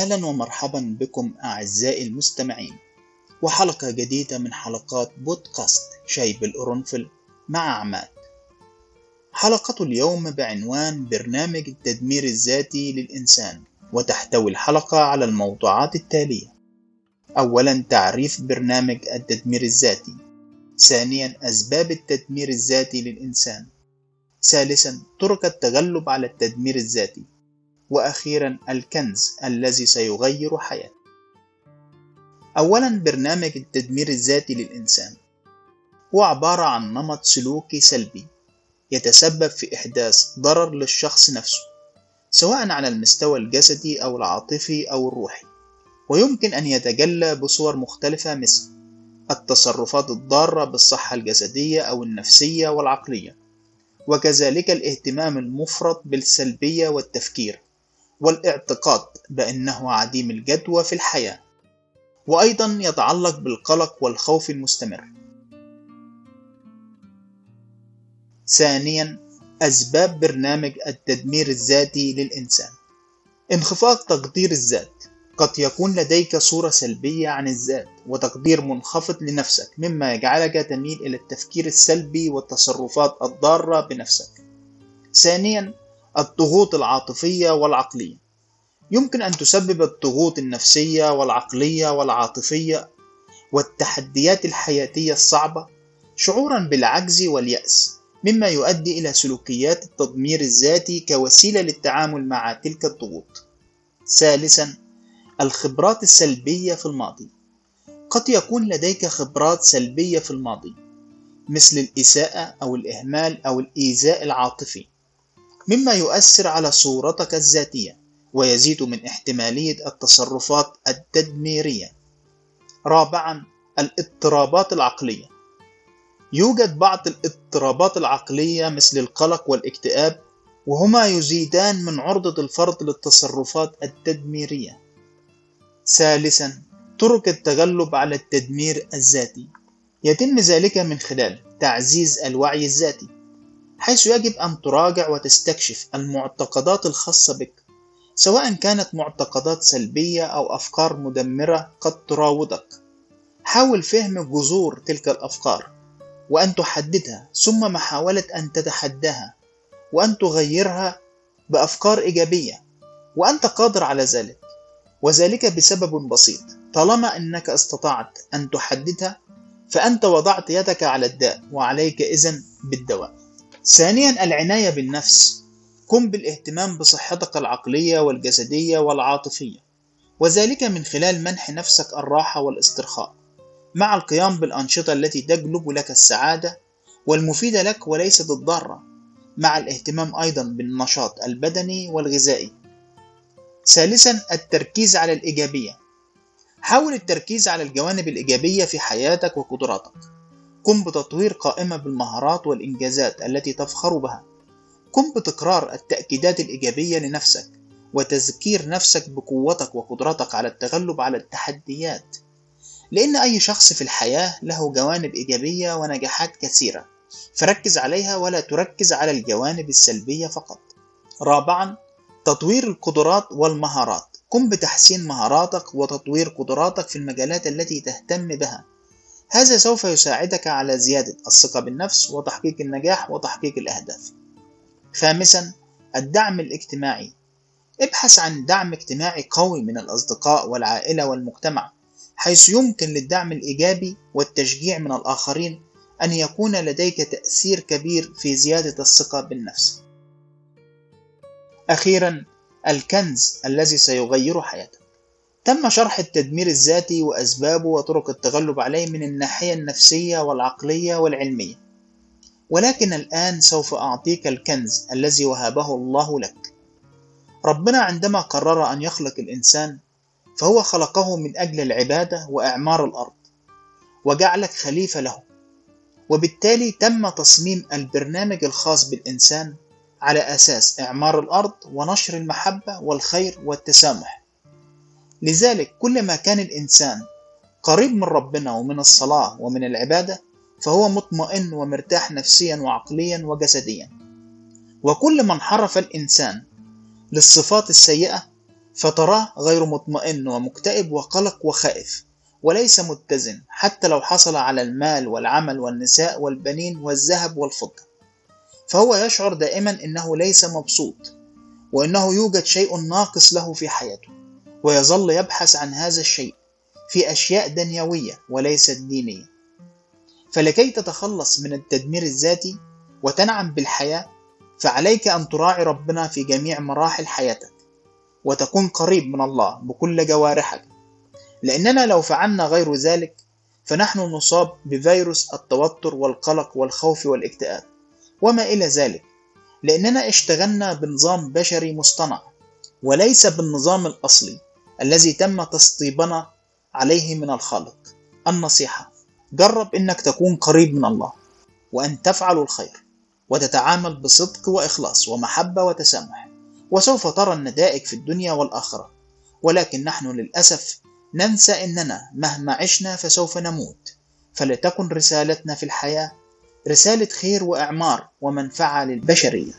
أهلا ومرحبا بكم أعزائي المستمعين. وحلقة جديدة من حلقات بودكاست شاي بالقرنفل مع عماد. حلقة اليوم بعنوان برنامج التدمير الذاتي للإنسان وتحتوي الحلقة على الموضوعات التالية. أولا تعريف برنامج التدمير الذاتي. ثانيا أسباب التدمير الذاتي للإنسان. ثالثا طرق التغلب على التدمير الذاتي. وأخيرا الكنز الذي سيغير حياته. أولا برنامج التدمير الذاتي للإنسان. هو عبارة عن نمط سلوكي سلبي يتسبب في إحداث ضرر للشخص نفسه سواء على المستوى الجسدي أو العاطفي أو الروحي. ويمكن أن يتجلى بصور مختلفة مثل التصرفات الضارة بالصحة الجسدية أو النفسية والعقلية وكذلك الاهتمام المفرط بالسلبية والتفكير. والاعتقاد بأنه عديم الجدوى في الحياة وأيضا يتعلق بالقلق والخوف المستمر. ثانيا أسباب برنامج التدمير الذاتي للإنسان. انخفاض تقدير الذات. قد يكون لديك صورة سلبية عن الذات وتقدير منخفض لنفسك مما يجعلك تميل إلى التفكير السلبي والتصرفات الضارة بنفسك. ثانيا الضغوط العاطفية والعقلية. يمكن أن تسبب الضغوط النفسية والعقلية والعاطفية والتحديات الحياتية الصعبة شعورا بالعجز واليأس مما يؤدي إلى سلوكيات التدمير الذاتي كوسيلة للتعامل مع تلك الضغوط. ثالثا الخبرات السلبية في الماضي. قد يكون لديك خبرات سلبية في الماضي مثل الإساءة أو الإهمال أو الإيذاء العاطفي. مما يؤثر على صورتك الذاتية ويزيد من احتمالية التصرفات التدميرية. رابعا الاضطرابات العقلية يوجد بعض الاضطرابات العقلية مثل القلق والاكتئاب وهما يزيدان من عرضة الفرد للتصرفات التدميرية. ثالثا طرق التغلب على التدمير الذاتي يتم ذلك من خلال تعزيز الوعي الذاتي حيث يجب أن تراجع وتستكشف المعتقدات الخاصة بك سواء كانت معتقدات سلبية أو أفكار مدمرة قد تراودك. حاول فهم جذور تلك الأفكار وأن تحددها ثم محاولة أن تتحداها وأن تغيرها بأفكار إيجابية وأنت قادر على ذلك وذلك بسبب بسيط. طالما أنك استطعت أن تحددها فأنت وضعت يدك على الداء وعليك إذن بالدواء. ثانيا العناية بالنفس. قم بالاهتمام بصحتك العقلية والجسدية والعاطفية وذلك من خلال منح نفسك الراحة والاسترخاء. مع القيام بالأنشطة التي تجلب لك السعادة والمفيدة لك وليست الضارة مع الاهتمام أيضا بالنشاط البدني والغذائي. ثالثا التركيز على الإيجابية. حاول التركيز على الجوانب الإيجابية في حياتك وقدراتك. قم بتطوير قائمة بالمهارات والإنجازات التي تفخر بها. قم بتكرار التأكيدات الإيجابية لنفسك وتذكير نفسك بقوتك وقدرتك على التغلب على التحديات لأن أي شخص في الحياة له جوانب إيجابية ونجاحات كثيرة. فركز عليها ولا تركز على الجوانب السلبية فقط. رابعا تطوير القدرات والمهارات. قم بتحسين مهاراتك وتطوير قدراتك في المجالات التي تهتم بها. هذا سوف يساعدك على زيادة الثقة بالنفس وتحقيق النجاح وتحقيق الأهداف خامسا الدعم الاجتماعي ابحث عن دعم اجتماعي قوي من الأصدقاء والعائلة والمجتمع حيث يمكن للدعم الإيجابي والتشجيع من الآخرين أن يكون لديك تأثير كبير في زيادة الثقة بالنفس. أخيرا الكنز الذي سيغير حياتك. تم شرح التدمير الذاتي وأسبابه وطرق التغلب عليه من الناحية النفسية والعقلية والعلمية. ولكن الآن سوف أعطيك الكنز الذي وهبه الله لك. ربنا عندما قرر أن يخلق الإنسان فهو خلقه من أجل العبادة وإعمار الأرض وجعلك خليفة له وبالتالي تم تصميم البرنامج الخاص بالإنسان على أساس إعمار الأرض ونشر المحبة والخير والتسامح لذلك كلما كان الإنسان قريب من ربنا ومن الصلاة ومن العبادة فهو مطمئن ومرتاح نفسيا وعقليا وجسديا. وكل ما انحرف الإنسان للصفات السيئة فتراه غير مطمئن ومكتئب وقلق وخائف وليس متزن حتى لو حصل على المال والعمل والنساء والبنين والذهب والفضة. فهو يشعر دائما إنه ليس مبسوط وإنه يوجد شيء ناقص له في حياته. ويظل يبحث عن هذا الشيء في أشياء دنيوية وليست دينية. فلكي تتخلص من التدمير الذاتي وتنعم بالحياة فعليك أن تراعي ربنا في جميع مراحل حياتك وتكون قريب من الله بكل جوارحك. لأننا لو فعلنا غير ذلك فنحن نصاب بفيروس التوتر والقلق والخوف والاكتئاب. وما إلى ذلك لأننا اشتغلنا بنظام بشري مصطنع وليس بالنظام الأصلي. الذي تم تسطيبنا عليه من الخالق. النصيحة جرب إنك تكون قريب من الله وأن تفعل الخير وتتعامل بصدق وإخلاص ومحبة وتسامح وسوف ترى النتائج في الدنيا والآخرة. ولكن نحن للأسف ننسى إننا مهما عشنا فسوف نموت. فلتكن رسالتنا في الحياة رسالة خير وإعمار ومنفعة للبشرية.